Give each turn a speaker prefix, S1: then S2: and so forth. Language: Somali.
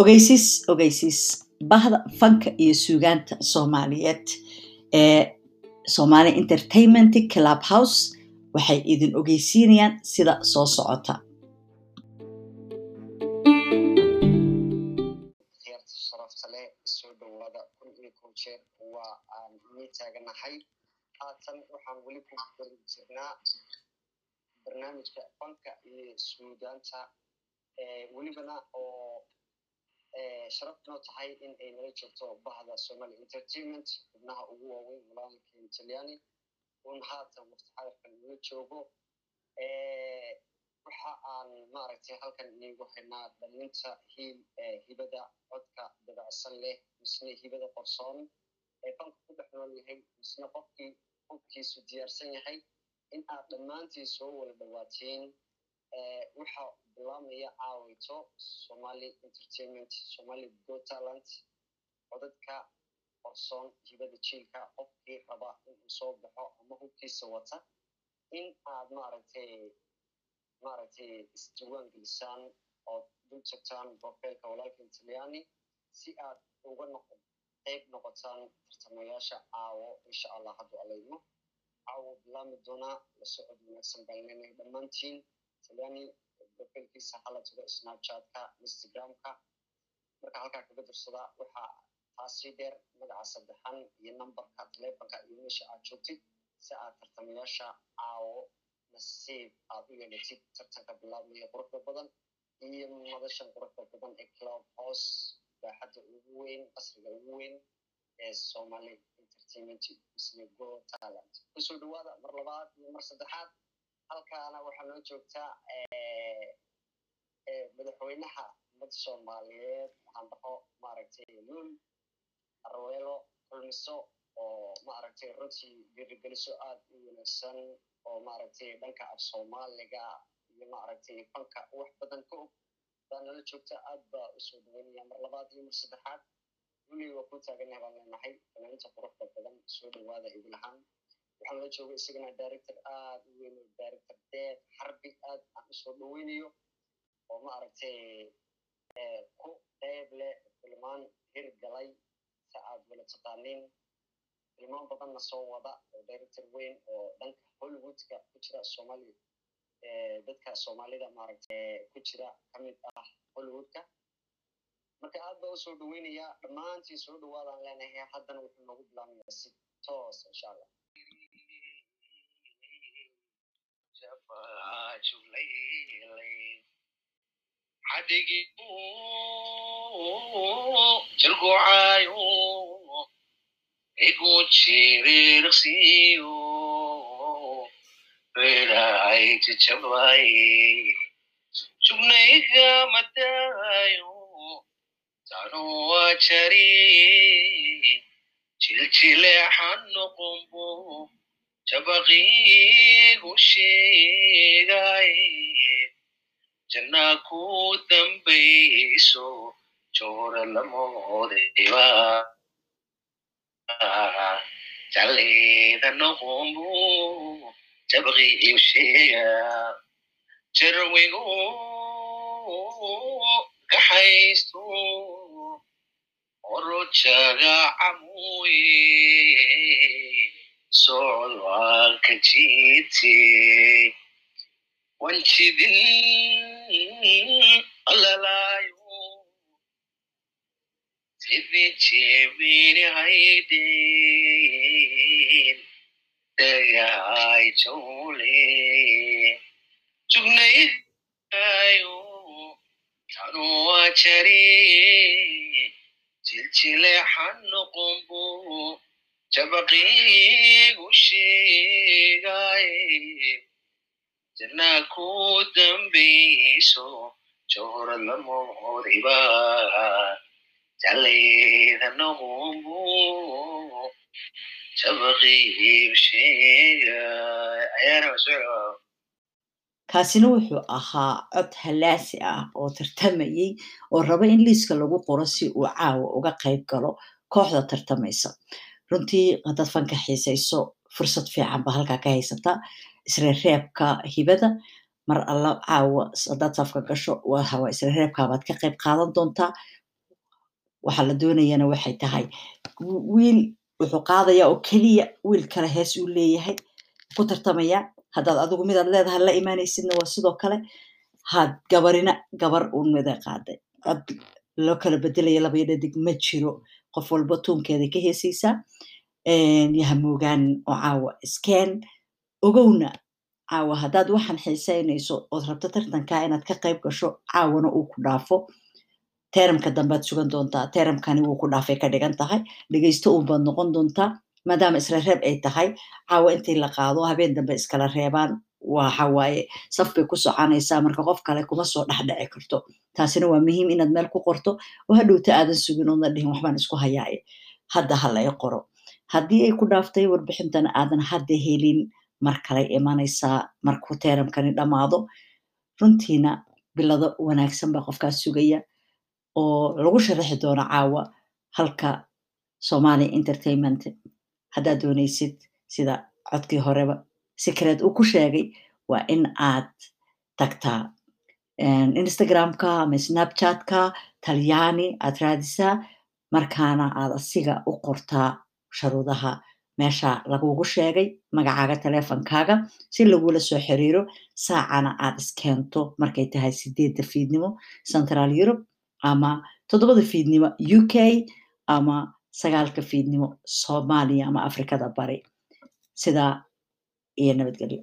S1: ogeysiis ogeysiis bahda fanka iyo suugaanta soomaaliyeed ee somali entertainment club house waxay idin ogeysiinayaan sida soo socota.
S2: Barnaamijka fanka iyo suugaanta welibana oo sharaf noo tahay in ay nala joogto bahda somali entertainment xubnaha ugu waaweyn walaalkeen talyani un haatan waqti xadarkan nala joogo. Waxa aan maaragtay halkan iniigu haynaa dhalinta hiil hibada codka dabacsan leh misne hibada qorsoon. Ee fanka ku dhex nool yahay misne qofkii hubkiisu diyaarsan yahay in aad dhammaantiin soo wada dhawaatiin waxa bilaamaya caawayto somali entertainment somali go talent codadka qorsoon hibada jiilka qofkii raba inuu soo baxo ama hubkiisa wata. In aad maaragtay maaragtay isdiiwaan gelisaan ood dul tagtaan profeelka walaalkan talyani si aad uga noqo qayb noqotaan tartamayaasha caawo insha allah hadduu alaymo caawo bilaami doonaa la socod wanaagsan baan leenahay dhammaantiin talyani profeelkiisa hala tago snapchatka instagramka marka halkaa kaga dursada waxaa taasi dheer magaca saddexan iyo numberka telefonka iyo meesha aad joogtid si aad tartamayaasha caawo nasiib aad u yeelatid tartanka bilaabmaya quruxda badan iyo madashan quruxda badan ee club house baaxadda ugu weyn qasriga ugu weyn ee somali entertainment talent ku soo dhawaada mar labaad iyo mar saddexaad halkaana waxaa noo joogtaa madaxweynaha ummadda soomaaliyeed waxaan dhaho maaragtay lul arweelo kulmiso oo maaragtay runtii dhiirigeliso aad u wanaagsan oo maaragtay dhanka af soomaaliga iyo maaragtay fanka wax badan ka og. Baa nala joogta aad baa u soo dhaweynaya mar labaad iyo mar saddexaad. Weli waa ku taaganahay baan leenahay fanaaniinta quruxda badan soo dhawaada idin ahaan waxaan la jooga isagana director aad u weyn director deed xarbi aad aan u soo dhaweynayo oo maaragtay ku qeyb leh filmaan hir galay si aad wala taqaaniin. Filmaan badanna soo wada oo director weyn oo dhanka hollywoodka ku jira somali dadka soomaalida maaragtay ku jira ka mid ah hollywoodka. Marka aad baa u soo dhaweynaya dhammaantiin soo dhawaadaan leenahay haddana wuxuu noogu bilaamayaa si toos insha allah
S3: jalgocayo igu jirirqsiyo reerahayta jabay sugnayga madayo tanuwa jari jabaqiigu sheegay janna ku dambayso joora lamoodayba jaleeda kaxaysto orojaga camuye socdaalka jiite wanjidin alalayo sidii jebini haydeen dagaay jawle jugnayayo tanuwa jari jiljileexan noqombo jabaqiigu sheegay janna ku dambayso joora lamoodayba jaleeda noqombo jabaqiigu sheegay ayaana masuuco
S1: kaasina wuxuu ahaa cod halaasi ah oo tartamayey oo raba in liiska lagu qoro si uu caawa uga qayb galo kooxda tartamaysa runtii haddaad fanka xiisayso fursad fiican ba halkaa ka haysataa isreereebka hibada mar alla caawa haddaad safka gasho hawa isreereebkaabaad ka qayb qaadan doontaa. Waxaa la doonayana waxay tahay. Wiil wuxuu qaadayaa oo keliya wiil kale hees uu leeyahay ku tartamaya. Haddaad adigu midaad leedahay la imaanaysidna waa sidoo kale. Had gabarina gabar uun mida qaaday cod loo kala bedelaya labaya dhadig ma jiro qof walba tuunkeeda ka heesaysaa yahamoogaan oo caawa iskeen ogowna caawa haddaad waxaan xiisaynayso ood rabto tartankaa inaad ka qayb gasho caawana uu ku dhaafo. Teramka dambead sugan doontaa teramkani wuu ku dhaafay ka dhigan tahay. Dhegeysto uun baad noqon doontaa maadaama isla reeb ay tahay caawa intii la qaado habeen dambe iskala reebaan waxa waaye saf bay ku soconaysaa. Marka qof kale kuma soo dhexdhici karto. Taasina waa muhiim inaad meel ku qorto oo hadhowta aadan sugin oodna dhihin waxbaan isku hayaaye hadda ha la i qoro. Haddii ay ku dhaaftay warbixintana aadan hadda helin mar kale imanaysaa markuu teramkani dhammaado runtiina bilado wanaagsan baa qofkaas sugaya oo lagu sharaxi doono caawa halka somali entertainment. Haddaad doonaysid sida codkii horeba secret uu ku sheegay waa in aad tagtaa instagramka ama snapchatka talyaani aad raadisaa markaana aad asiga u qortaa sharuudaha meesha lagugu sheegay magacaaga teleefonkaaga si lagula soo xiriiro saacana aad iskeento markay tahay sideedda fiidnimo central europe ama toddobada fiidnimo u k ama sagaalka fiidnimo soomaaliya ama afrikada bari. Sidaa iyo nabadgelyo